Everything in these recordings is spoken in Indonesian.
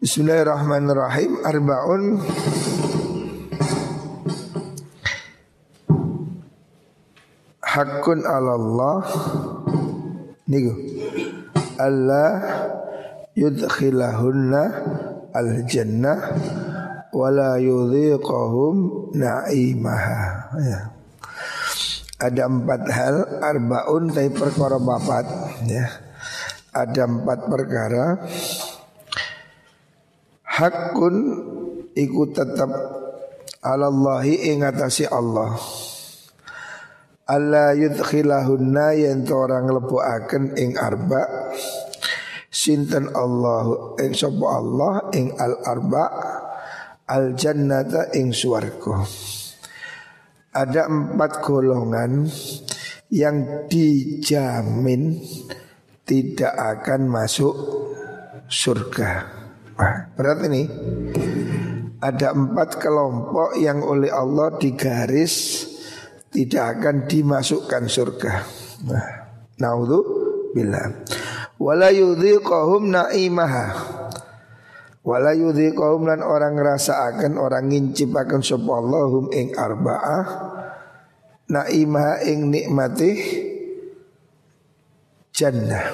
Bismillahirrahmanirrahim. Arbaun. Hakun ala Allah Niku. Allah yudkhilahunna al jannah wala yudhiqahum na'imaha. Ya. Ada empat hal arbaun tapi perkara bapat ya. Ada empat perkara hakun iku tetap alallahi ingatasi Allah. Allah yudkhilahunna yang orang akan ing arba. Sinten Allah ing sapa Allah ing al arba al jannata ing swarga. Ada empat golongan yang dijamin tidak akan masuk surga. Berat ini. Ada empat kelompok yang oleh Allah digaris tidak akan dimasukkan surga. Nah, naudhu billah. Wala yudhiqahum na'imaha. Wala yudhiqahum lan orang akan orang ngincip akan Allahum ing arba'ah na'imaha ing nikmati jannah.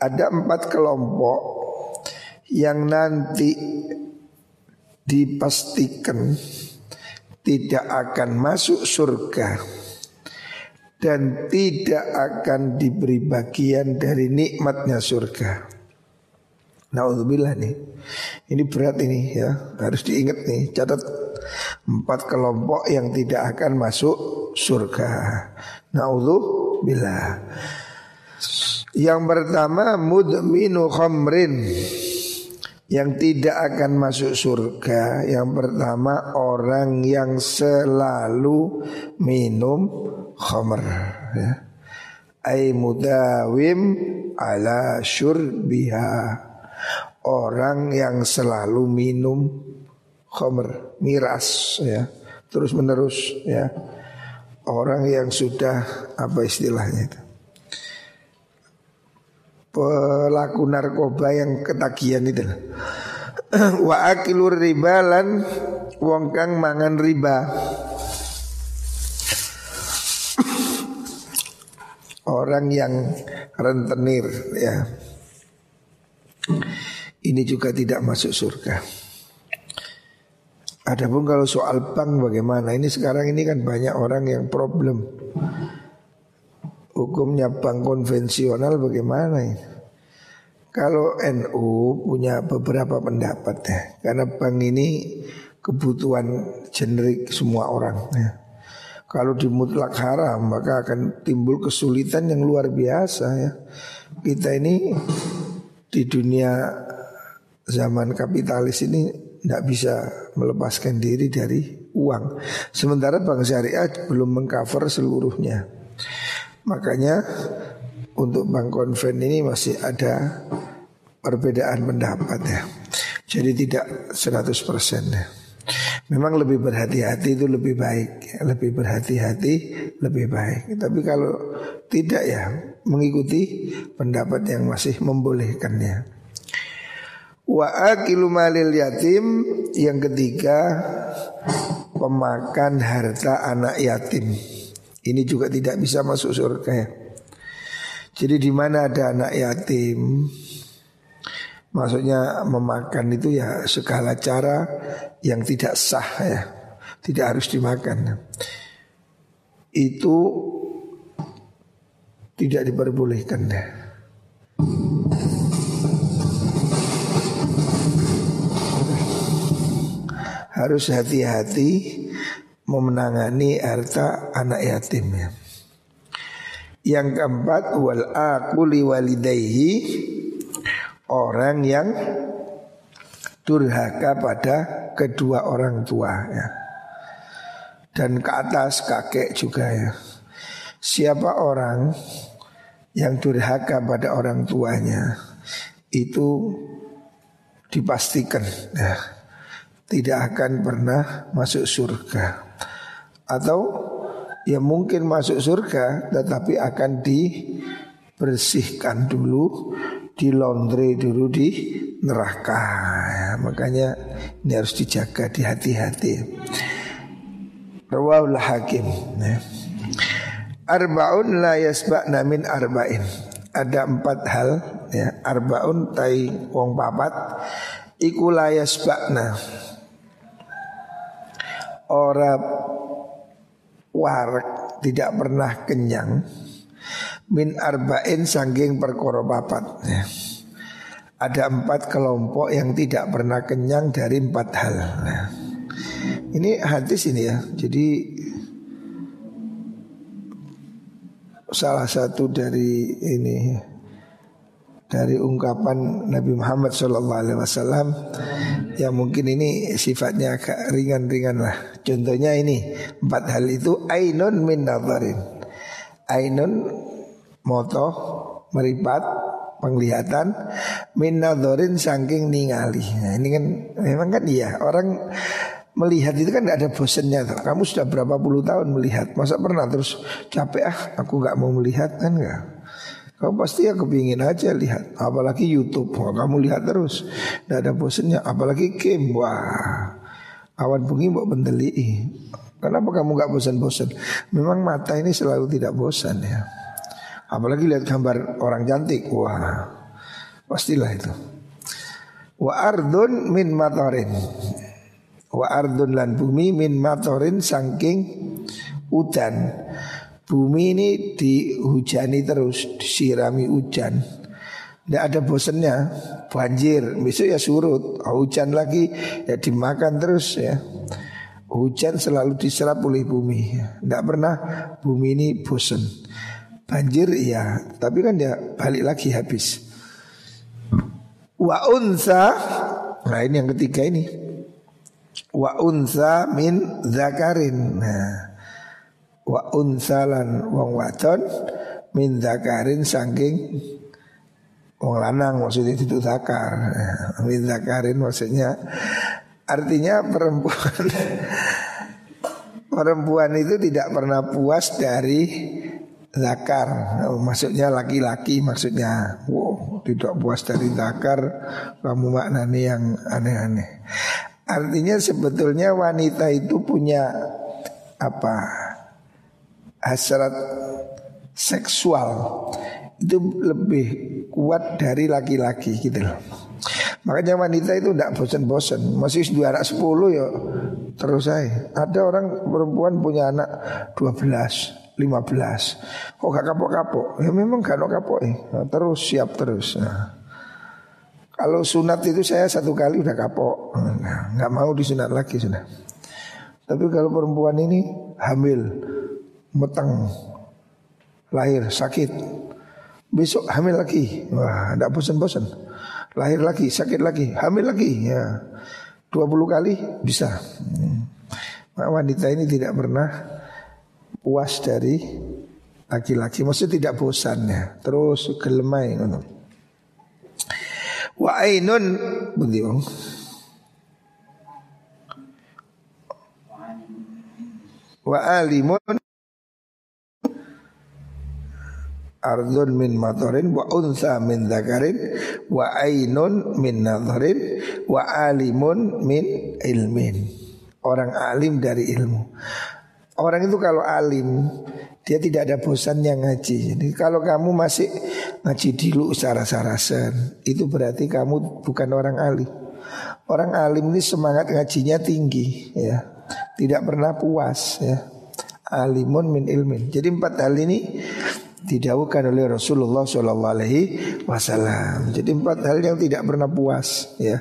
Ada empat kelompok yang nanti dipastikan tidak akan masuk surga dan tidak akan diberi bagian dari nikmatnya surga. Nauzubillah nih. Ini berat ini ya, harus diingat nih. Catat empat kelompok yang tidak akan masuk surga. Nauzubillah. Yang pertama mudminu khamrin yang tidak akan masuk surga yang pertama orang yang selalu minum khamr ya. Ay mudawim ala syurbiha. Orang yang selalu minum khamr Miras ya. Terus menerus ya. Orang yang sudah apa istilahnya itu pelaku narkoba yang ketagihan itu wa akilur riba lan wong kang mangan riba. Orang yang rentenir ya. Ini juga tidak masuk surga. Adapun kalau soal bank bagaimana? Ini sekarang ini kan banyak orang yang problem hukumnya bank konvensional bagaimana ini? Kalau NU punya beberapa pendapat ya, karena bank ini kebutuhan generik semua orang ya. Kalau dimutlak haram maka akan timbul kesulitan yang luar biasa ya. Kita ini di dunia zaman kapitalis ini tidak bisa melepaskan diri dari uang. Sementara bank syariah belum mengcover seluruhnya. Makanya untuk bank konven ini masih ada perbedaan pendapat ya. Jadi tidak 100% ya. Memang lebih berhati-hati itu lebih baik, ya. lebih berhati-hati lebih baik. Tapi kalau tidak ya mengikuti pendapat yang masih membolehkannya. Wa yatim yang ketiga pemakan harta anak yatim. Ini juga tidak bisa masuk surga ya. Jadi di mana ada anak yatim, maksudnya memakan itu ya segala cara yang tidak sah ya, tidak harus dimakan. Itu tidak diperbolehkan ya. Harus hati-hati memenangani harta anak yatim ya. Yang keempat wal akuli walidayhi orang yang durhaka pada kedua orang tua ya. Dan ke atas kakek juga ya. Siapa orang yang durhaka pada orang tuanya itu dipastikan ya, tidak akan pernah masuk surga atau ya mungkin masuk surga tetapi akan dibersihkan dulu di laundry dulu di neraka. Ya, makanya ini harus dijaga di hati-hati rawahul hakim ya. arbaun la yasba'na min arba'in. Ada empat hal ya. Arbaun tai wong papat. Iku la yasba'na. Ora warak tidak pernah kenyang min arba'in sangging perkara papat ya. Ada empat kelompok yang tidak pernah kenyang dari empat hal. Nah, ini hadis ini ya. Jadi salah satu dari ini dari ungkapan Nabi Muhammad SAW yang mungkin ini sifatnya agak ringan-ringan lah. Contohnya ini empat hal itu ainun min nazarin. Ainun moto meripat penglihatan min nadzorin saking ningali. Nah, ini kan memang kan iya orang melihat itu kan tidak ada bosannya tuh. Kamu sudah berapa puluh tahun melihat, masa pernah terus capek ah aku nggak mau melihat kan enggak. Kamu pasti ya kepingin aja lihat. Apalagi Youtube. Wah, Kamu lihat terus. Tidak ada bosannya Apalagi game. Wah. Awan bungi mau bendeli. Kenapa kamu nggak bosan-bosan Memang mata ini selalu tidak bosan ya. Apalagi lihat gambar orang cantik, wah. Pastilah itu. Wa ardun min matorin. Wa ardun lan bumi min matorin saking hujan. Bumi ini dihujani terus, disirami hujan. Tidak ada bosannya, banjir, besok ya surut, hujan lagi ya dimakan terus ya. Hujan selalu diserap oleh bumi. Tidak pernah bumi ini bosan. Banjir iya, tapi kan dia balik lagi habis. Wa unsa, nah yang ketiga ini. Wa unsa min zakarin. Nah, wa unsa lan wong wadon min zakarin saking wong lanang maksudnya itu zakar. Min zakarin maksudnya artinya perempuan perempuan itu tidak pernah puas dari zakar. Maksudnya laki-laki maksudnya. Wow tidak puas dari zakar kamu maknanya yang aneh-aneh. Artinya sebetulnya wanita itu punya apa hasrat seksual itu lebih kuat dari laki-laki gitu loh. Makanya wanita itu tidak bosan-bosan Masih dua anak sepuluh ya Terus saya Ada orang perempuan punya anak dua belas 15 Kok gak kapok-kapok? Ya memang gak kapok eh. Nah, terus siap terus. Nah. Kalau sunat itu saya satu kali udah kapok. Nah, Gak mau disunat lagi sudah. Tapi kalau perempuan ini hamil Meteng Lahir sakit. Besok hamil lagi. Wah gak bosan-bosan Lahir lagi sakit lagi Hamil lagi. Ya. 20 kali bisa. Hmm. Wanita ini tidak pernah puas dari laki-laki. Maksudnya tidak bosan ya. Terus gelemai. Wa ainun. Budi Wa alimun ardun min matorin wa unsa min zakarin wa ainun min nadharin wa alimun min ilmin orang alim dari ilmu Orang itu kalau alim dia tidak ada bosannya ngaji. Jadi kalau kamu masih ngaji dulu secara sarasen, itu berarti kamu bukan orang alim. Orang alim ini semangat ngajinya tinggi, ya, tidak pernah puas, ya. Alimun min ilmin. Jadi empat hal ini didawukan oleh Rasulullah Shallallahu Alaihi Wasallam. Jadi empat hal yang tidak pernah puas, ya.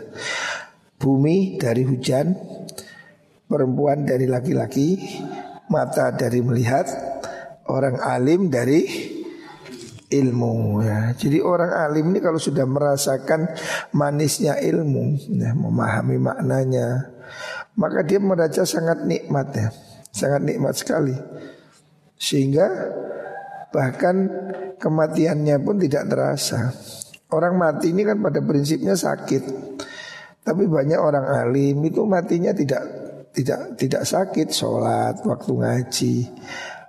Bumi dari hujan, perempuan dari laki-laki, mata dari melihat, orang alim dari ilmu ya. Jadi orang alim ini kalau sudah merasakan manisnya ilmu, ya, memahami maknanya, maka dia merasa sangat nikmat ya, sangat nikmat sekali. Sehingga bahkan kematiannya pun tidak terasa. Orang mati ini kan pada prinsipnya sakit. Tapi banyak orang alim itu matinya tidak tidak tidak sakit. Sholat waktu ngaji.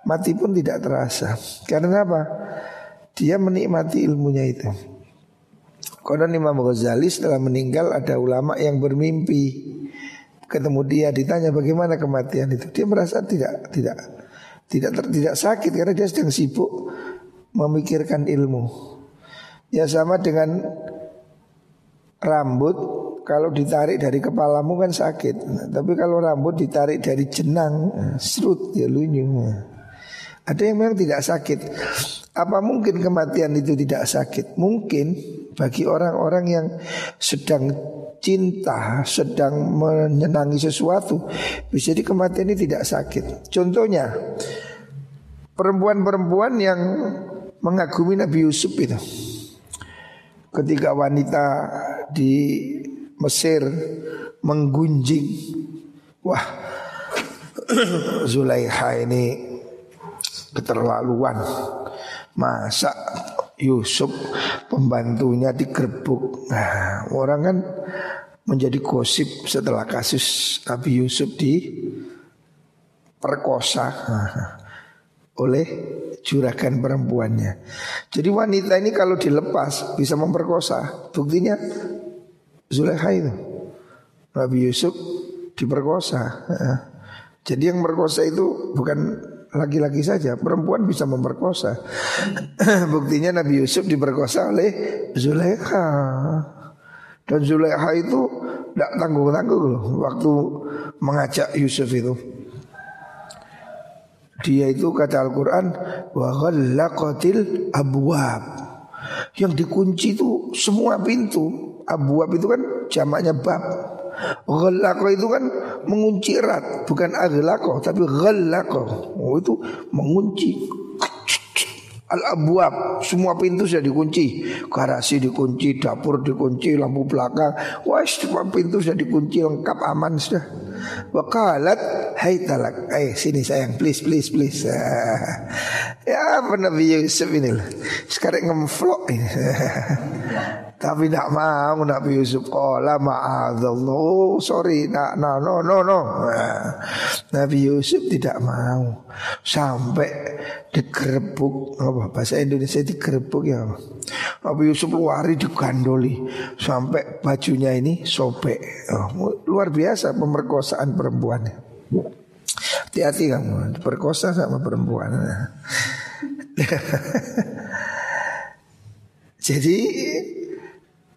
Mati pun tidak terasa. Karena apa? Dia menikmati ilmunya itu. Konon Imam Ghazali setelah meninggal ada ulama yang bermimpi. Ketemu dia ditanya bagaimana kematian itu. Dia merasa tidak tidak tidak ter, tidak sakit karena dia sedang sibuk memikirkan ilmu. Ya sama dengan rambut kalau ditarik dari kepalamu kan sakit. Tapi kalau rambut ditarik dari jenang serut ya lunyu ada yang memang tidak sakit apa mungkin kematian itu tidak sakit mungkin bagi orang-orang yang sedang cinta, sedang menyenangi sesuatu, bisa jadi kematian ini tidak sakit. Contohnya, perempuan-perempuan yang mengagumi Nabi Yusuf itu. Ketika wanita di Mesir menggunjing, wah Zulaiha ini keterlaluan. Masa Yusuf pembantunya digerebek. Nah, orang kan menjadi gosip setelah kasus Nabi Yusuf di perkosa oleh juragan perempuannya. Jadi wanita ini kalau dilepas bisa memperkosa. Buktinya Zulekha itu. Nabi Yusuf diperkosa. Jadi yang merkosa itu bukan laki-laki saja, perempuan bisa memperkosa. Buktinya Nabi Yusuf diperkosa oleh Zulekha. Dan Zulekha itu tidak tanggung-tanggung loh waktu mengajak Yusuf itu. Dia itu kata Al-Quran wa ghallaqatil. Yang dikunci itu semua pintu. Abwab itu kan jamaknya bab. Ghallaqo itu kan mengunci erat, bukan aghlaqo tapi ghallaqo. Oh itu mengunci. Al-abwab Semua pintu sudah dikunci. Garasi dikunci, dapur dikunci, lampu belakang. Wah semua pintu sudah dikunci lengkap aman sudah. Wakalat Hai talak. Eh sini sayang please please please. Ya apa Nabi Yusuf ini? Sekarang ngemflok ini Tapi tidak mau Nabi Yusuf Kala ma'adallah Oh sorry nah, no, no no no. Nabi Yusuf tidak mau. Sampai digerebuk apa Bahasa Indonesia digerebuk ya Nabi Yusuf lari digandoli. Sampai bajunya ini sobek. Oh, Luar biasa pemerkosaan perempuannya. Hati-hati kamu Perkosa sama perempuan. Jadi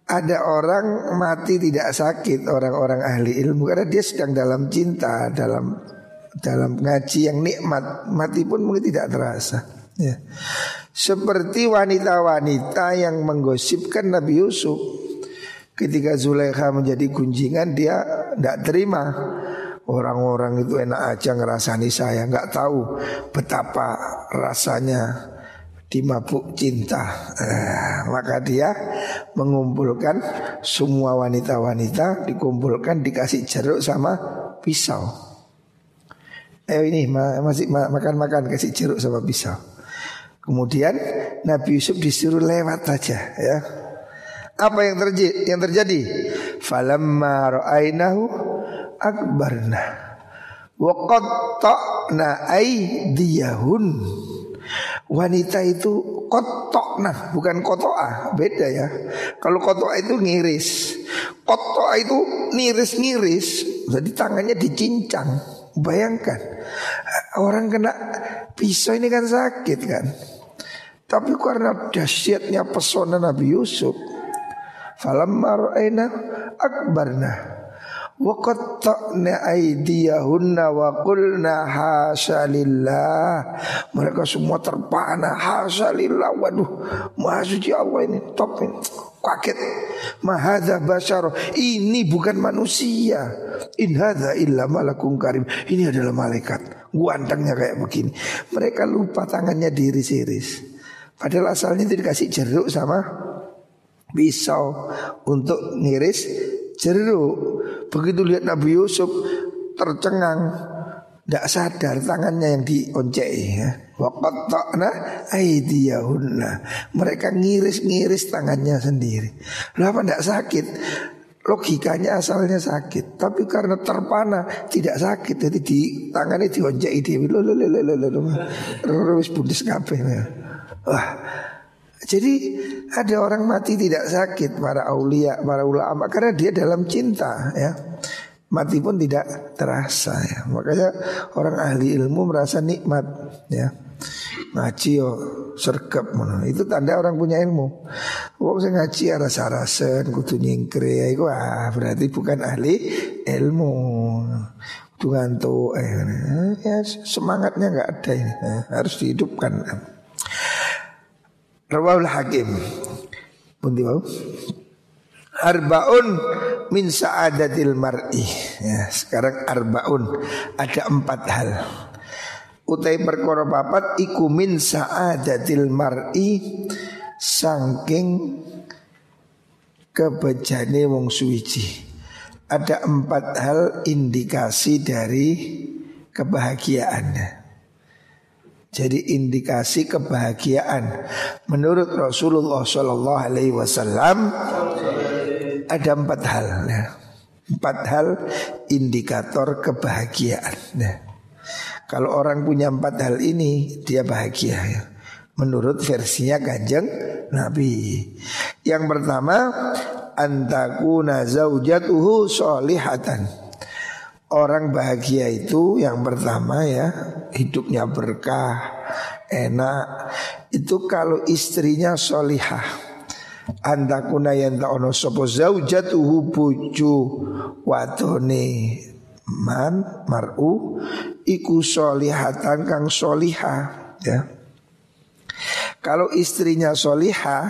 ada orang mati tidak sakit orang-orang ahli ilmu karena dia sedang dalam cinta dalam dalam ngaji yang nikmat. Mati pun mungkin tidak terasa ya. seperti wanita-wanita yang menggosipkan Nabi Yusuf. Ketika Zulaikha menjadi gunjingan dia tidak terima. Orang-orang itu enak aja ngerasani saya nggak tahu betapa rasanya dimabuk cinta. Eh, maka dia mengumpulkan semua wanita-wanita dikumpulkan dikasih jeruk sama pisau. Eh ini masih makan-makan kasih jeruk sama pisau. Kemudian Nabi Yusuf disuruh lewat aja ya. Apa yang terjadi yang terjadi? Falamma ra'ainahu akbarna wa qatta'na aydiyahun Wanita itu kotok nah bukan kotoa beda ya. Kalau kotoa itu ngiris, kotoa itu niris-niris. Jadi tangannya dicincang. Bayangkan orang kena pisau ini kan sakit kan. Tapi karena dahsyatnya pesona Nabi Yusuf, falamma ra'ayna akbarna Wa qatta'na aydiyahunna wa qulna hasalillah. Mereka semua terpana hasalillah. Waduh, maha suci Allah ini top ini. Kaget. Mahadha basyar. Ini bukan manusia. In hadha illa malakun karim. Ini adalah malaikat. Guantangnya kayak begini. Mereka lupa tangannya diiris-iris. Padahal asalnya itu dikasih jeruk sama pisau untuk ngiris jeruk. Begitu lihat Nabi Yusuf tercengang, tidak sadar tangannya yang dioncei ya. Waqatta'na aydiyahunna. Mereka ngiris-ngiris tangannya sendiri. Lalu apa tidak sakit? Logikanya asalnya sakit, tapi karena terpana tidak sakit, jadi di tangannya dioncei dia. Lo lo lo lo lo lo lo. Terus budis kabeh. Wah, Jadi ada orang mati tidak sakit para aulia, para ulama karena dia dalam cinta ya. Mati pun tidak terasa ya. Makanya orang ahli ilmu merasa nikmat ya. Ngaji yo mana. Itu tanda orang punya ilmu. Wong saya ngaji rasa-rasen kudu nyingkre ya iku ah berarti bukan ahli ilmu. Kudu ngantuk eh ya semangatnya nggak ada ini. Eh, harus dihidupkan. Rawal Hakim. Pundi wau? Arbaun min sa'adatil mar'i. Ya, sekarang arbaun ada empat hal. Utai perkara papat iku min sa'adatil mar'i saking kebejane wong suwiji. Ada empat hal indikasi dari kebahagiaannya. Jadi indikasi kebahagiaan menurut Rasulullah Shallallahu Alaihi Wasallam ada empat hal, ya. empat hal indikator kebahagiaan. Ya. Kalau orang punya empat hal ini dia bahagia ya. Menurut versinya kanjeng Nabi. Yang pertama antakuna zaujatuhu solihatan. Orang bahagia itu yang pertama ya hidupnya berkah, enak. Itu kalau istrinya solihah. Antakuna yang tak ono sopo zaujatuhu buju watone man mar'u iku solihatan kang soliha ya. Kalau istrinya soliha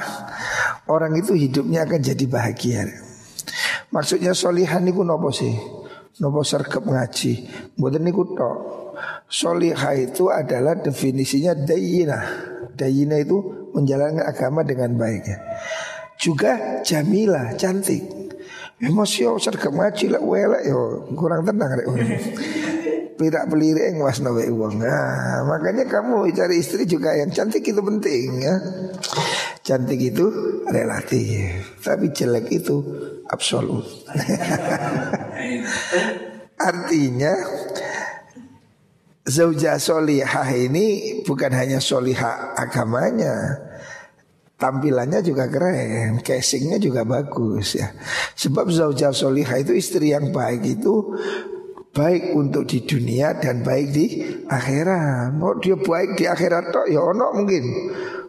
orang itu hidupnya akan jadi bahagia. Maksudnya solihan itu nopo sih? Nopo sergap ngaji? Buatan niku tok. Solihah itu adalah definisinya dayina Dayina itu menjalankan agama dengan baik ya. Juga jamilah, cantik. Emosi yo sergap ngaji lah welek yo kurang tenang rek. Pirak peliri yang was nawe uang Makanya kamu cari istri juga yang cantik itu penting ya. Cantik itu relatif Tapi jelek itu absolut. Artinya Zauja solihah ini bukan hanya solihah agamanya Tampilannya juga keren Casingnya juga bagus ya. Sebab zauja solihah itu istri yang baik itu Baik untuk di dunia dan baik di akhirat. Mau dia baik di akhirat tok ya ono mungkin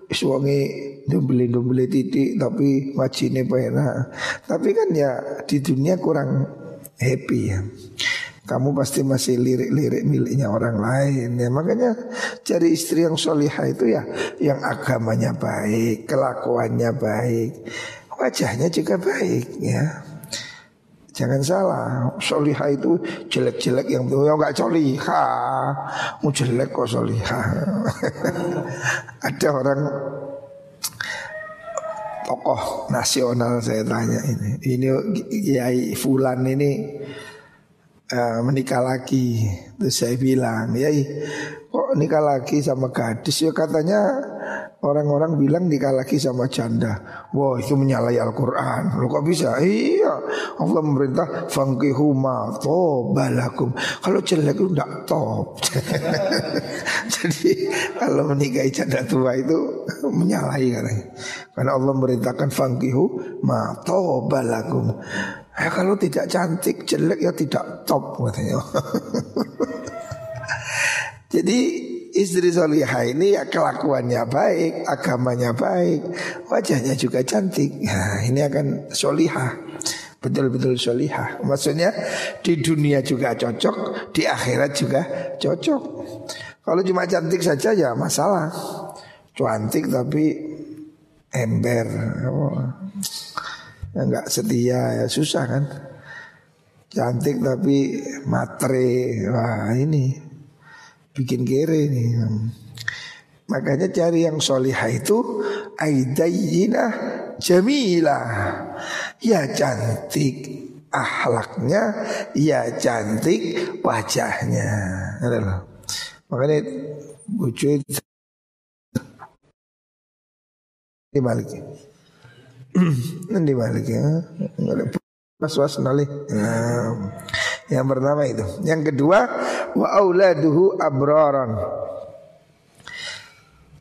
Suami dumbeli-dumbeli titik tapi wajine enak Tapi kan ya di dunia kurang happy ya. Kamu pasti masih lirik-lirik miliknya orang lain ya. Makanya cari istri yang solihah itu ya yang agamanya baik kelakuannya baik wajahnya juga baik ya. Jangan salah solihah itu jelek-jelek yang tuh nggak solihah mau jelek kok solihah ada orang tokoh nasional saya tanya ini ini Kiai Fulan ini uh, menikah lagi. Terus saya bilang, ya kok nikah lagi sama gadis? Ya katanya orang-orang bilang nikah sama janda. Wah itu menyalahi Al-Quran. Lo kok bisa? Iya, Allah memerintah fangkihu ma balakum. Kalau jelek itu tidak top. Jadi kalau menikahi janda tua itu menyalahi katanya. Karena Allah merintahkan fangkihu ma balakum. Eh, kalau tidak cantik, jelek ya tidak top katanya. Jadi istri solihah ini ya kelakuannya baik, agamanya baik, wajahnya juga cantik. Nah, ini akan solihah. Betul-betul solihah. Maksudnya di dunia juga cocok Di akhirat juga cocok. Kalau cuma cantik saja ya masalah. Cantik tapi ember. Oh ya setia ya susah kan? Cantik tapi matre. Wah ini bikin kere ini makanya cari yang solihah itu aidayina jamilah ya cantik ahlaknya ya cantik wajahnya. Makanya bucu ini balik Nanti balik ya. Nali. Yang pertama itu. Yang kedua wa auladuhu abraran.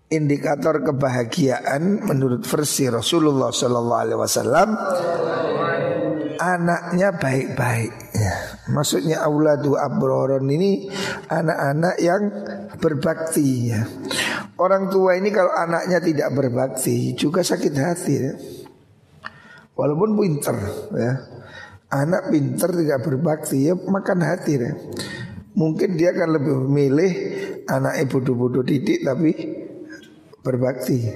indikator kebahagiaan menurut versi Rasulullah Sallallahu Alaihi Wasallam anaknya baik-baik. Ya. Maksudnya auladu abroron ini anak-anak yang berbakti ya. Orang tua ini kalau anaknya tidak berbakti juga sakit hati ya. Walaupun pinter ya. Anak pinter tidak berbakti ya makan hati ya. Mungkin dia akan lebih memilih anak ibu bodoh-bodoh didik tapi berbakti.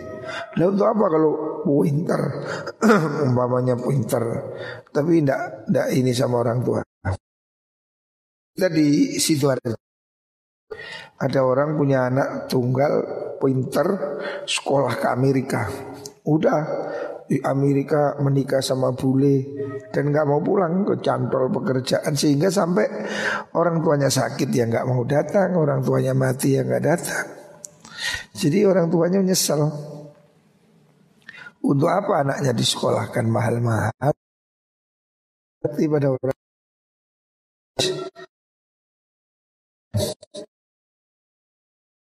Lalu untuk apa kalau pinter umpamanya pinter tapi tidak tidak ini sama orang tua. Kita situ ada orang punya anak tunggal pinter sekolah ke Amerika. Udah di Amerika menikah sama bule dan nggak mau pulang ke cantol pekerjaan sehingga sampai orang tuanya sakit ya nggak mau datang, orang tuanya mati ya nggak datang. Jadi orang tuanya menyesal. Untuk apa anaknya disekolahkan mahal-mahal? Berarti pada orang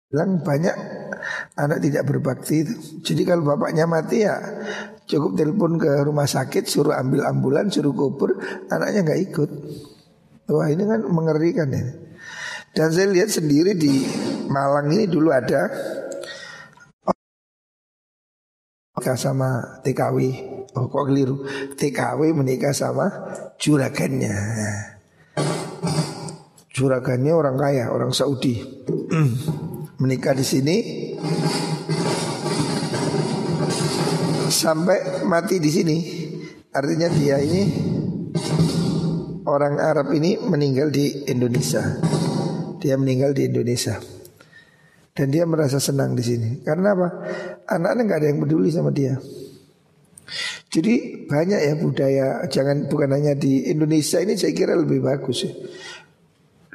bilang banyak anak tidak berbakti. Jadi kalau bapaknya mati ya cukup telepon ke rumah sakit suruh ambil ambulan suruh kubur anaknya nggak ikut. Wah ini kan mengerikan ya. Dan saya lihat sendiri di Malang ini dulu ada menikah sama TKW. Oh kok keliru. TKW menikah sama juragannya. Juragannya orang kaya, orang Saudi. menikah di sini sampai mati di sini. Artinya dia ini orang Arab ini meninggal di Indonesia. Dia meninggal di Indonesia. Dan dia merasa senang di sini. Karena apa? Anaknya nggak ada yang peduli sama dia. Jadi banyak ya budaya jangan bukan hanya di Indonesia ini saya kira lebih bagus ya.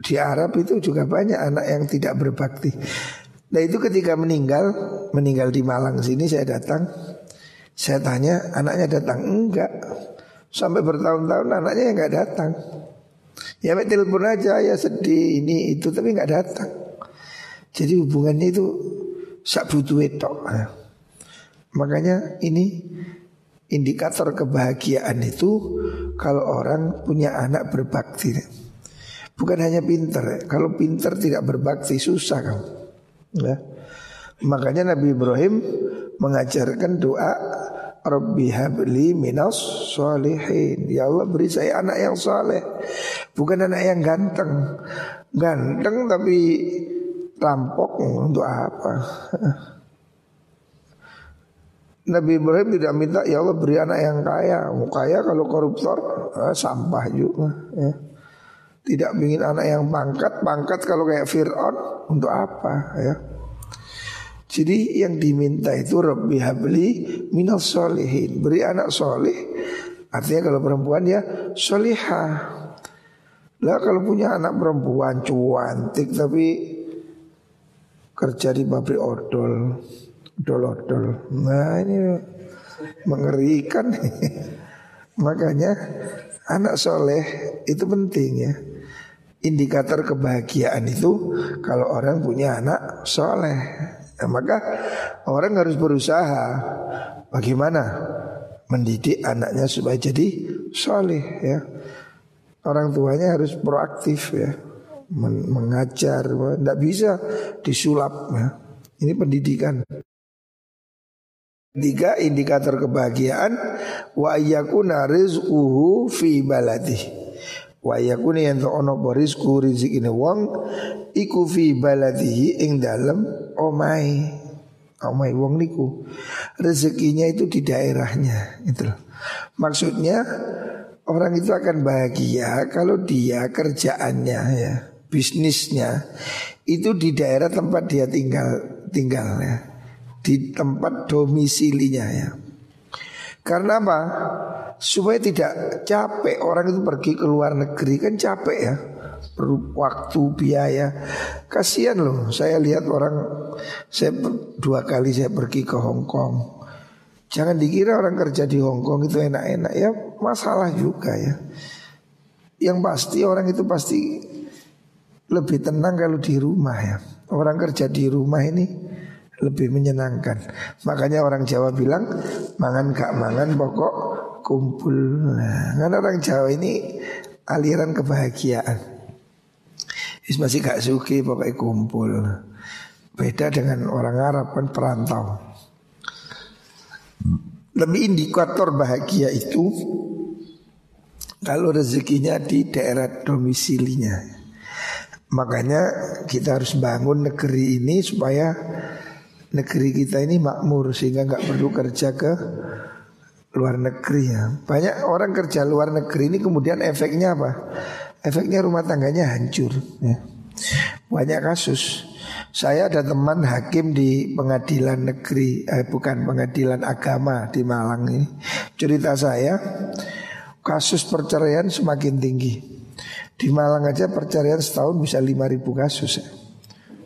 Di Arab itu juga banyak anak yang tidak berbakti. Nah itu ketika meninggal, meninggal di Malang sini saya datang, saya tanya anaknya datang enggak, sampai bertahun-tahun anaknya enggak datang. Ya telepon aja ya sedih ini itu tapi enggak datang. Jadi hubungannya itu sak butuh tok. Makanya ini indikator kebahagiaan itu kalau orang punya anak berbakti. Bukan hanya pinter, kalau pinter tidak berbakti susah kan. Ya. Makanya Nabi Ibrahim mengajarkan doa Rabbi habli minas solihin Ya Allah beri saya anak yang soleh Bukan anak yang ganteng Ganteng tapi rampok untuk apa? Nabi Ibrahim tidak minta ya Allah beri anak yang kaya. Mau kaya kalau koruptor eh, sampah juga. Ya. Tidak ingin anak yang pangkat, pangkat kalau kayak Fir'aun untuk apa ya? Jadi yang diminta itu Rabbi habli minal solihin Beri anak soleh Artinya kalau perempuan ya solihah Lah kalau punya anak perempuan cuantik tapi kerja di pabrik odol, odol-odol. Nah ini mengerikan. Makanya anak soleh itu penting ya. Indikator kebahagiaan itu kalau orang punya anak soleh. Nah, maka orang harus berusaha bagaimana mendidik anaknya supaya jadi soleh ya. Orang tuanya harus proaktif ya mengajar, tidak bisa disulap. Ya. Ini pendidikan. Tiga indikator kebahagiaan wa yakuna rizquhu fi baladi. Wa yakuna yang ono rizku rizki ini wong iku fi baladihi ing dalem omai. Omai wong niku. Rezekinya itu di daerahnya itu. Maksudnya orang itu akan bahagia kalau dia kerjaannya ya bisnisnya itu di daerah tempat dia tinggal tinggal ya di tempat domisilinya ya karena apa supaya tidak capek orang itu pergi ke luar negeri kan capek ya perlu waktu biaya kasihan loh saya lihat orang saya dua kali saya pergi ke Hong Kong jangan dikira orang kerja di Hong Kong itu enak-enak ya masalah juga ya yang pasti orang itu pasti lebih tenang kalau di rumah ya. Orang kerja di rumah ini lebih menyenangkan. Makanya orang Jawa bilang mangan gak mangan pokok kumpul. Nah, karena orang Jawa ini aliran kebahagiaan. Is masih gak suki pokoknya kumpul. Beda dengan orang Arab kan perantau. Lebih indikator bahagia itu kalau rezekinya di daerah domisilinya. Makanya kita harus bangun negeri ini supaya negeri kita ini makmur sehingga nggak perlu kerja ke luar negeri ya. Banyak orang kerja luar negeri ini kemudian efeknya apa? Efeknya rumah tangganya hancur ya. Banyak kasus. Saya ada teman hakim di pengadilan negeri, eh, bukan pengadilan agama di Malang ini. Cerita saya, kasus perceraian semakin tinggi. Di Malang aja perceraian setahun bisa 5000 kasus ya.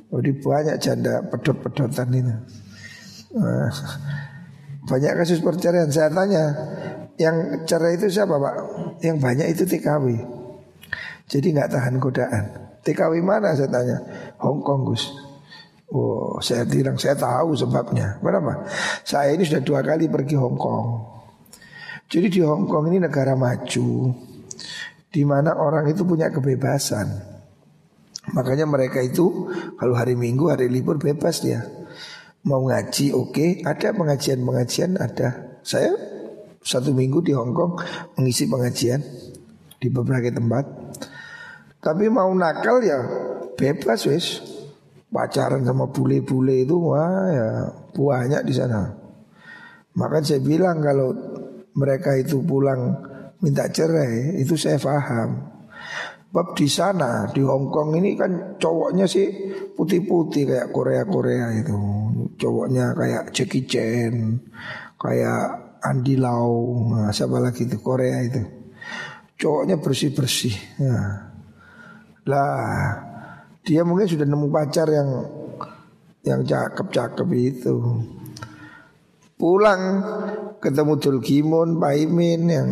Jadi banyak janda pedot-pedotan ini. Banyak kasus perceraian. Saya tanya, yang cerai itu siapa pak? Yang banyak itu TKW. Jadi nggak tahan godaan. TKW mana saya tanya? Hong Kong Gus. Oh, saya bilang saya tahu sebabnya. Kenapa? Saya ini sudah dua kali pergi Hong Kong. Jadi di Hong Kong ini negara maju di mana orang itu punya kebebasan. Makanya mereka itu kalau hari Minggu hari libur bebas dia. Mau ngaji oke, okay. ada pengajian-pengajian ada. Saya satu minggu di Hong Kong mengisi pengajian di beberapa tempat. Tapi mau nakal ya bebas wis. Pacaran sama bule-bule itu wah ya banyak di sana. Maka saya bilang kalau mereka itu pulang minta cerai itu saya paham. Bab di sana di Hong Kong ini kan cowoknya sih putih-putih kayak Korea-Korea itu. Cowoknya kayak Jackie Chan, kayak Andy Lau, nah, siapa lagi itu Korea itu. Cowoknya bersih-bersih. Ya. Lah, dia mungkin sudah nemu pacar yang yang cakep-cakep itu. Pulang ketemu Tulkimun, Paimin yang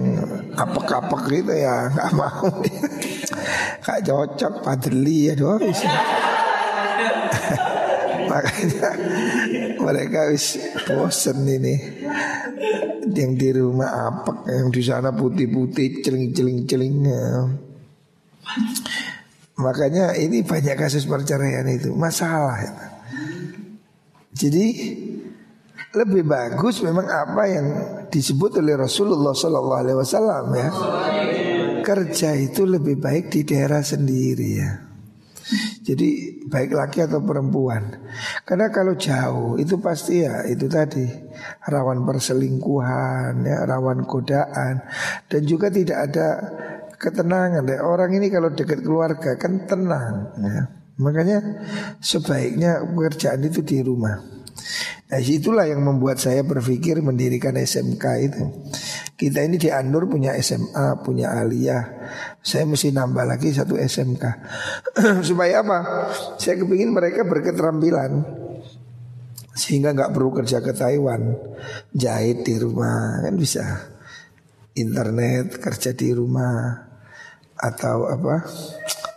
apek-apek gitu ya nggak mau. Gak cocok Padli ya doa. Makanya mereka wis bosen ini yang di rumah apek yang di sana putih-putih celing-celing-celing ya. Makanya ini banyak kasus perceraian itu masalah. Ya. Jadi lebih bagus memang apa yang disebut oleh Rasulullah Sallallahu Alaihi Wasallam ya. Kerja itu lebih baik di daerah sendiri ya. Jadi baik laki atau perempuan Karena kalau jauh itu pasti ya itu tadi Rawan perselingkuhan ya Rawan godaan Dan juga tidak ada ketenangan ya. Orang ini kalau dekat keluarga kan tenang ya. Makanya sebaiknya pekerjaan itu di rumah Nah itulah yang membuat saya berpikir mendirikan SMK itu. Kita ini di Anur punya SMA, punya aliyah. Saya mesti nambah lagi satu SMK Supaya apa? Saya kepingin mereka berketerampilan. Sehingga nggak perlu kerja ke Taiwan. Jahit di rumah kan bisa. Internet kerja di rumah. Atau apa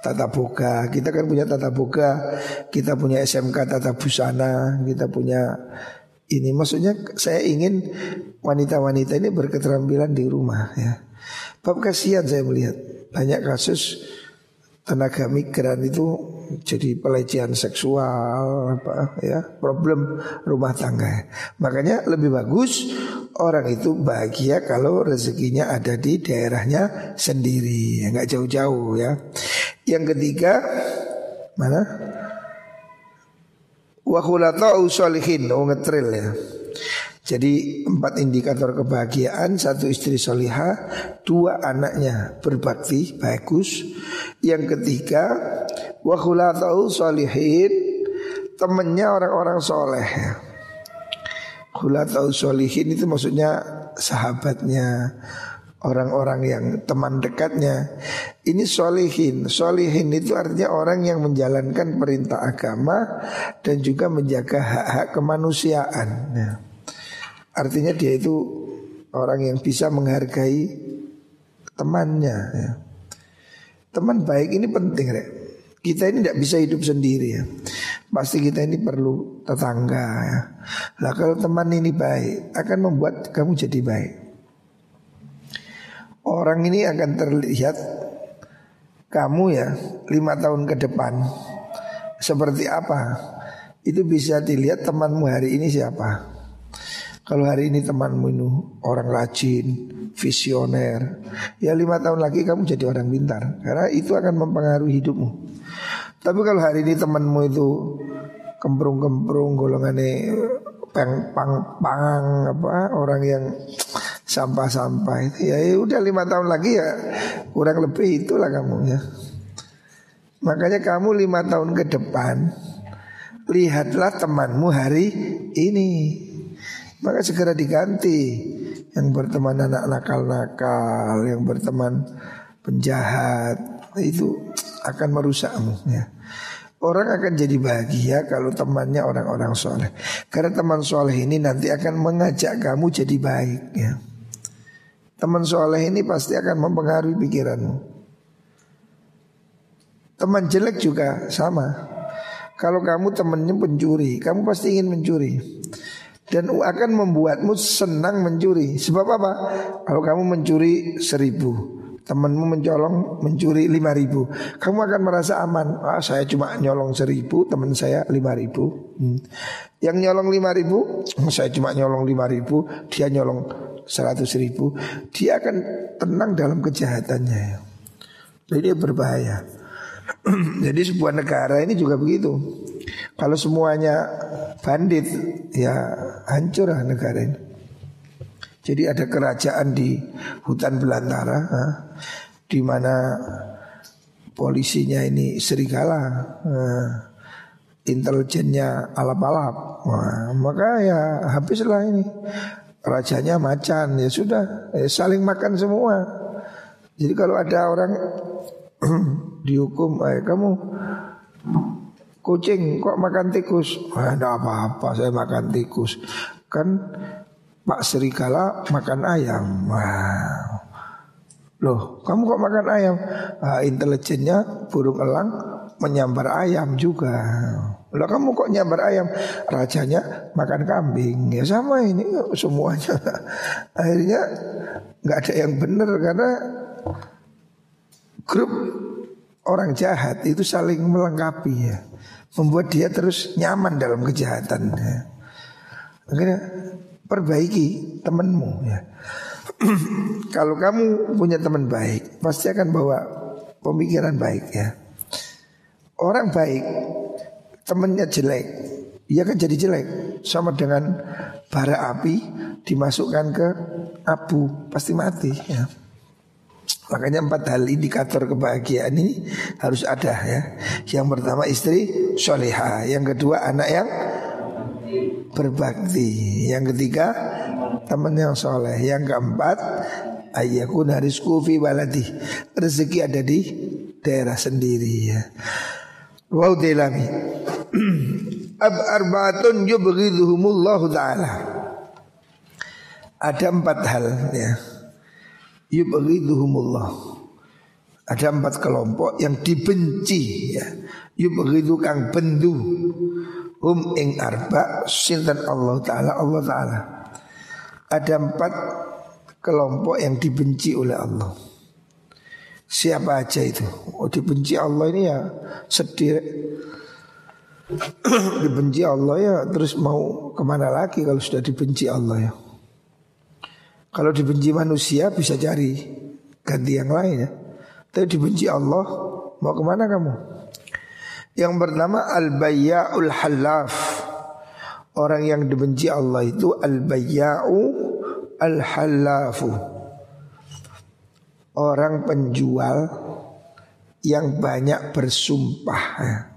tata boga. Kita kan punya tata boga, kita punya SMK tata busana, kita punya ini. Maksudnya saya ingin wanita-wanita ini berketerampilan di rumah ya. Bab kasihan saya melihat. Banyak kasus tenaga migran itu jadi pelecehan seksual apa ya problem rumah tangga. Makanya lebih bagus orang itu bahagia kalau rezekinya ada di daerahnya sendiri nggak jauh-jauh ya yang ketiga mana? Wa khulata'u sholihin. Oh ngetril ya. Jadi empat indikator kebahagiaan. Satu istri soliha Dua anaknya berbakti Bagus. Yang ketiga Wakhulatau solihin Temennya orang-orang soleh. Khulatau solihin itu maksudnya Sahabatnya Orang-orang yang teman dekatnya Ini solihin Solihin itu artinya orang yang menjalankan perintah agama Dan juga menjaga hak-hak kemanusiaan ya. Artinya dia itu orang yang bisa menghargai temannya ya. Teman baik ini penting ya. Kita ini tidak bisa hidup sendiri ya Pasti kita ini perlu tetangga ya. Lah kalau teman ini baik akan membuat kamu jadi baik. Orang ini akan terlihat kamu ya lima tahun ke depan seperti apa. Itu bisa dilihat temanmu hari ini siapa. Kalau hari ini temanmu ini orang rajin, visioner, ya lima tahun lagi kamu jadi orang pintar karena itu akan mempengaruhi hidupmu. Tapi kalau hari ini temanmu itu kemprung-kemprung golongannya pang pang pang apa orang yang sampah-sampah itu ya, ya udah lima tahun lagi ya kurang lebih itulah kamu ya. Makanya kamu lima tahun ke depan lihatlah temanmu hari ini, maka segera diganti yang berteman anak nakal-nakal, yang berteman penjahat itu akan merusakmu ya. Orang akan jadi bahagia kalau temannya orang-orang soleh Karena teman soleh ini nanti akan mengajak kamu jadi baik ya. Teman soleh ini pasti akan mempengaruhi pikiranmu Teman jelek juga sama Kalau kamu temannya pencuri Kamu pasti ingin mencuri Dan akan membuatmu senang mencuri Sebab apa? Kalau kamu mencuri seribu temanmu mencolong mencuri lima ribu, kamu akan merasa aman. Ah, saya cuma nyolong seribu, teman saya lima ribu. Hmm. Yang nyolong lima ribu, saya cuma nyolong lima ribu, dia nyolong seratus ribu, dia akan tenang dalam kejahatannya. Jadi dia berbahaya. Jadi sebuah negara ini juga begitu. Kalau semuanya bandit, ya hancur lah negara ini. Jadi ada kerajaan di hutan belantara ha, di mana polisinya ini serigala, ha, intelijennya alap-alap. maka ya habislah ini. Rajanya macan ya sudah eh, saling makan semua. Jadi kalau ada orang dihukum, eh, kamu kucing kok makan tikus? Ah, apa-apa, saya makan tikus. Kan Pak Serigala makan ayam. Wow. Loh, kamu kok makan ayam? Nah, intelijennya burung elang menyambar ayam juga. Loh, kamu kok nyambar ayam? Rajanya makan kambing. Ya sama ini semuanya. Akhirnya nggak ada yang benar karena grup orang jahat itu saling melengkapi ya. Membuat dia terus nyaman dalam kejahatan. Ya. Akhirnya perbaiki temanmu ya. Kalau kamu punya teman baik, pasti akan bawa pemikiran baik ya. Orang baik, temannya jelek, ia kan jadi jelek. Sama dengan bara api dimasukkan ke abu, pasti mati ya. Makanya empat hal indikator kebahagiaan ini harus ada ya. Yang pertama istri soleha, yang kedua anak yang berbakti. Yang ketiga teman yang soleh. Yang keempat ayakun haris kufi baladi. Rezeki ada di daerah sendiri ya. Wow. Ab arbaatun yubghiduhumullahu ta'ala. Ada empat hal ya. Yubghiduhumullah. Ada empat kelompok yang dibenci ya. Yubghidu kang bendu Hum ing arba sinten Allah Ta'ala Allah Ta'ala Ada empat kelompok yang dibenci oleh Allah Siapa aja itu Oh dibenci Allah ini ya sedih Dibenci Allah ya terus mau ke mana lagi kalau sudah dibenci Allah ya Kalau dibenci manusia bisa cari ganti yang lain ya Tapi dibenci Allah mau ke mana kamu? Yang pertama al-bayya'ul halaf. Orang yang dibenci Allah itu al-bayya'u al-halafu. Orang penjual yang banyak bersumpah. Ya.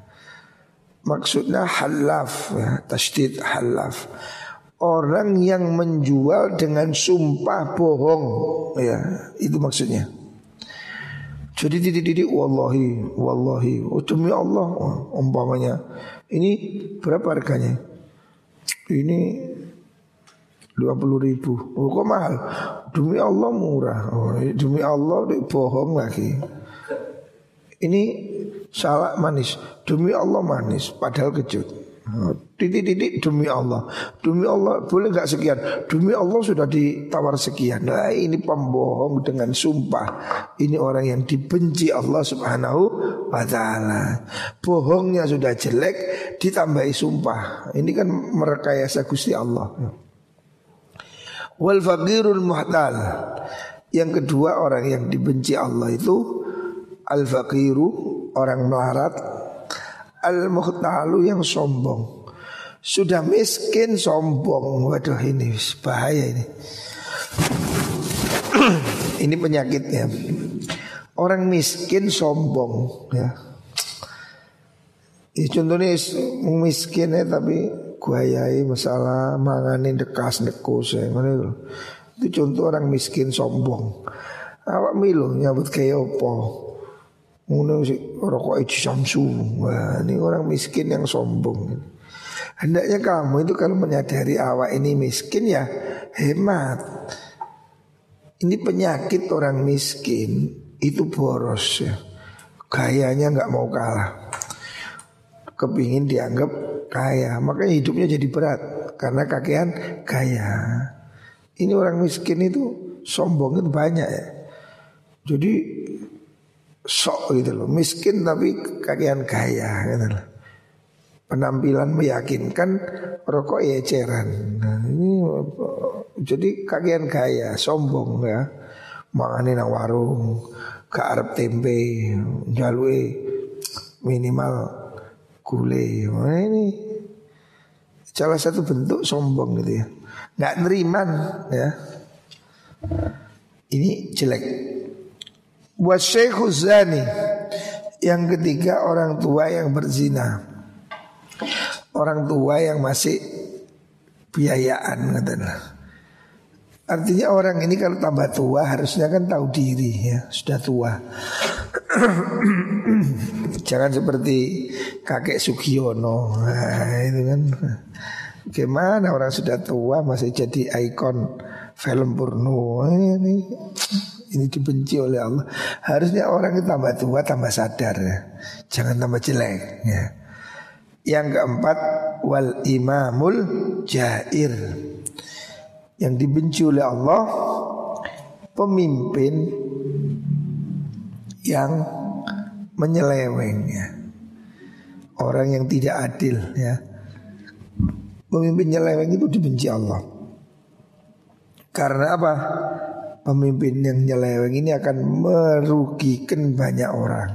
Maksudnya halaf, ya, tasdid halaf. Orang yang menjual dengan sumpah bohong, ya itu maksudnya. Jadi titik-titik wallahi, wallahi, oh, demi Allah, umpamanya. Ini berapa harganya? Ini dua puluh ribu. Oh kok mahal? Demi Allah murah. Oh, demi Allah bohong lagi. Ini salah manis, demi Allah manis, padahal kejut. Titik-titik demi Allah. Demi Allah boleh nggak sekian? Demi Allah sudah ditawar sekian. Nah ini pembohong dengan sumpah. Ini orang yang dibenci Allah subhanahu wa ta'ala. Bohongnya sudah jelek Ditambahi sumpah. Ini kan merekayasa Gusti Allah. Wal faqirul muhtal. Yang kedua orang yang dibenci Allah itu Al faqiru Orang melarat Al-muhtalu yang sombong Sudah miskin sombong Waduh ini bahaya ini Ini penyakitnya Orang miskin sombong ya. ya contohnya miskin ya tapi guayai masalah manganin dekas nekus ya. Itu contoh orang miskin sombong. Awak milu nyabut kayak opo. Ngono sih rokok itu samsu. Wah, ini orang miskin yang sombong. Hendaknya kamu itu kalau menyadari awak ini miskin ya hemat. Ini penyakit orang miskin itu boros ya. Gayanya nggak mau kalah. Kepingin dianggap kaya, makanya hidupnya jadi berat karena kakean kaya. Ini orang miskin itu sombong itu banyak ya. Jadi sok gitu loh. Miskin tapi kakian kaya gitu loh. penampilan meyakinkan rokok ya eceran. Nah, ini jadi kakian kaya sombong ya. Mangani nang warung ke Arab tempe jalui minimal gule nah, ini salah satu bentuk sombong gitu ya. Nggak neriman ya. Ini jelek Wasyekhu zani Yang ketiga orang tua yang berzina. Orang tua yang masih biayaan katanya. Artinya orang ini kalau tambah tua harusnya kan tahu diri ya. Sudah tua. Jangan seperti kakek Sugiono. Nah, itu kan. Gimana orang sudah tua masih jadi ikon film porno? Ini ini dibenci oleh Allah. Harusnya orang itu tambah tua tambah sadar ya. Jangan tambah jelek ya. Yang keempat wal imamul jair. Yang dibenci oleh Allah pemimpin yang menyeleweng ya. Orang yang tidak adil ya. Pemimpin nyeleweng itu dibenci Allah. Karena apa? Pemimpin yang nyeleweng ini akan merugikan banyak orang.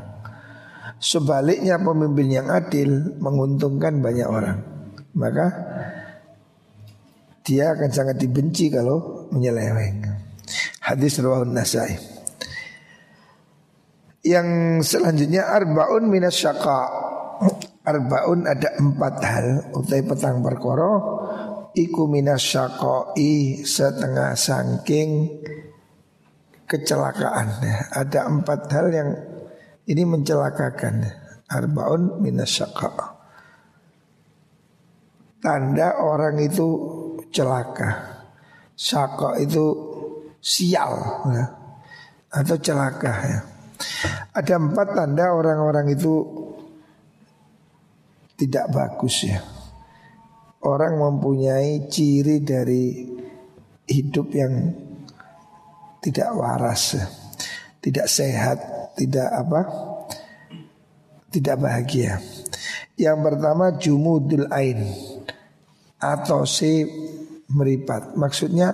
Sebaliknya pemimpin yang adil menguntungkan banyak orang. Maka dia akan sangat dibenci kalau menyeleweng. Hadis rawahun Nasai. Yang selanjutnya arbaun minas syaka. Arbaun ada empat hal utai petang perkoro iku minas syakoi setengah sangking kecelakaan. Ada empat hal yang ini mencelakakan. Arbaun minasyaqa Tanda orang itu celaka. Syaka itu sial ya. Atau celaka ya. Ada empat tanda orang-orang itu Tidak bagus ya Orang mempunyai ciri dari hidup yang tidak waras, tidak sehat, tidak apa? Tidak bahagia. Yang pertama jumudul ain atau si meripat. Maksudnya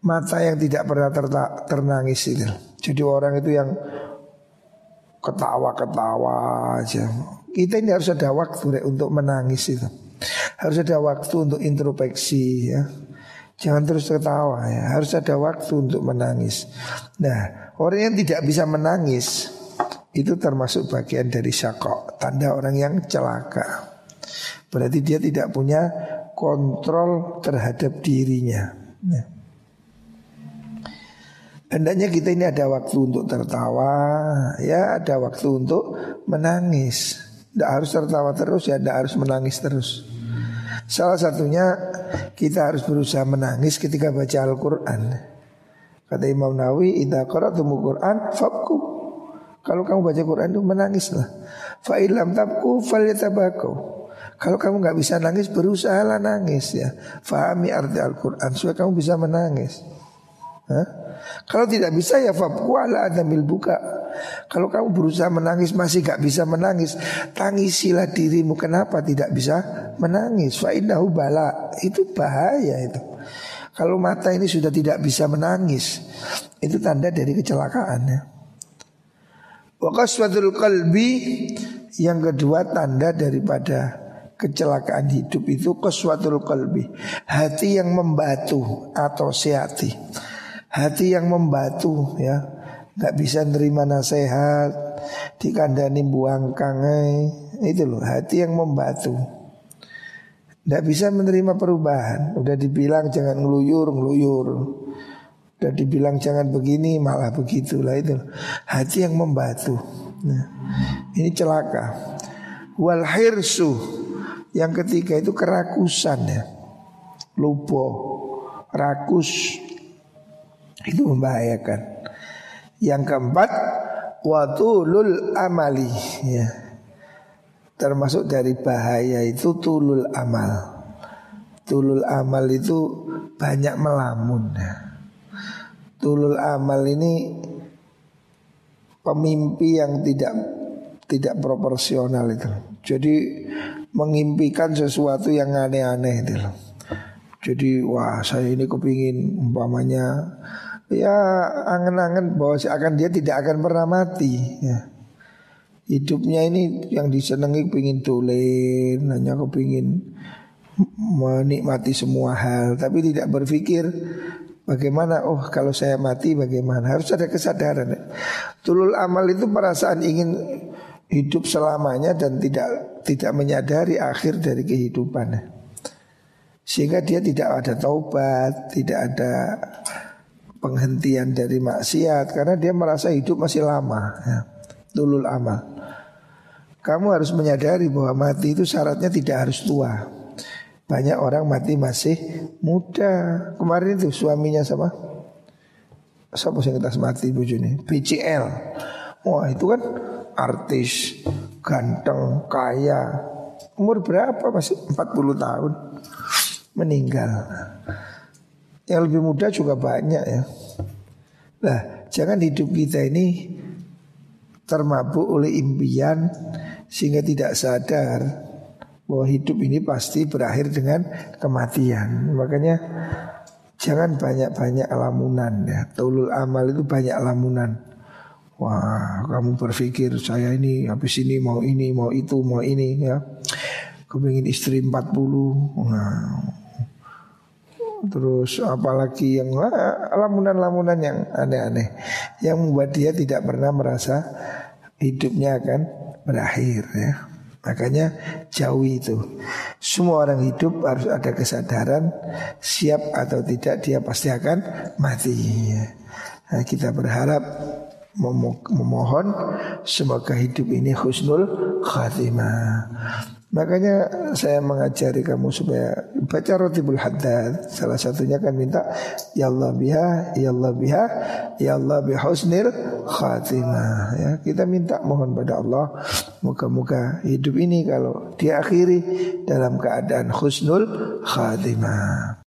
mata yang tidak pernah terta, ternangis itu. Jadi orang itu yang ketawa-ketawa aja. Kita ini harus ada waktu untuk menangis itu. Harus ada waktu untuk introspeksi ya. Jangan terus tertawa ya, harus ada waktu untuk menangis. Nah, orang yang tidak bisa menangis itu termasuk bagian dari syakok, tanda orang yang celaka. Berarti dia tidak punya kontrol terhadap dirinya. Nah. Hendaknya kita ini ada waktu untuk tertawa, ya ada waktu untuk menangis. Tidak harus tertawa terus ya, tidak harus menangis terus. Salah satunya kita harus berusaha menangis ketika baca Al-Quran. Kata Imam Nawawi, "Idza qara'tumul Quran fabku." Kalau kamu baca Quran itu menangislah. Fa ilam tabku falyatabakau. Kalau kamu nggak bisa nangis berusahalah nangis ya. Fahami arti Al-Quran supaya kamu bisa menangis. Hah? Kalau tidak bisa ya fabku ala adamil buka. Kalau kamu berusaha menangis masih gak bisa menangis, tangisilah dirimu. Kenapa tidak bisa menangis? Fa bala. Itu bahaya itu. Kalau mata ini sudah tidak bisa menangis, itu tanda dari kecelakaan ya. Wa qalbi yang kedua tanda daripada kecelakaan hidup itu keswatul kalbi hati yang membatu atau sehati hati yang membatu ya. Nggak bisa nerima nasihat dikandani buang kangai. Itu loh hati yang membatu. Nggak bisa menerima perubahan. Udah dibilang jangan ngeluyur ngeluyur. Udah dibilang jangan begini malah begitulah itu hati yang membatu. Nah, ini celaka. Wal hirsu. Yang ketiga itu kerakusan ya. Lupa, rakus itu membahayakan. Yang keempat watulul amali ya. Termasuk dari bahaya itu tulul amal. Tulul amal itu banyak melamun ya. Tulul amal ini pemimpi yang tidak tidak proporsional itu. Jadi mengimpikan sesuatu yang aneh-aneh itu. Jadi wah saya ini kepingin umpamanya ya angen-angen bahwa akan dia tidak akan pernah mati ya. Hidupnya ini yang disenangi pingin tulen hanya kepingin menikmati semua hal tapi tidak berpikir bagaimana oh kalau saya mati bagaimana harus ada kesadaran tulul amal itu perasaan ingin hidup selamanya dan tidak tidak menyadari akhir dari kehidupan. Sehingga dia tidak ada taubat, tidak ada penghentian dari maksiat karena dia merasa hidup masih lama ya. Tulul amal. Kamu harus menyadari bahwa mati itu syaratnya tidak harus tua. Banyak orang mati masih muda. Kemarin itu suaminya sama Siapa yang kita mati bujuni BCL Wah itu kan artis, ganteng, kaya. Umur berapa masih 40 tahun meninggal. Yang lebih muda juga banyak ya. Nah, jangan hidup kita ini termabuk oleh impian sehingga tidak sadar bahwa hidup ini pasti berakhir dengan kematian. Makanya jangan banyak-banyak lamunan ya. Tulul amal itu banyak lamunan. Wah, kamu berpikir saya ini habis ini mau ini, mau itu, mau ini ya. Kepingin istri 40. Nah, terus apalagi yang lamunan-lamunan yang aneh-aneh yang membuat dia tidak pernah merasa hidupnya akan berakhir ya. Makanya jauhi itu. Semua orang hidup harus ada kesadaran siap atau tidak dia pasti akan mati. Ya. Nah, kita berharap memohon semoga hidup ini husnul khatimah. Makanya saya mengajari kamu supaya baca rotibul haddad. Salah satunya kan minta ya Allah biha, ya Allah biha, ya Allah husnul khatimah. Ya, kita minta mohon pada Allah moga-moga hidup ini kalau diakhiri dalam keadaan husnul khatimah.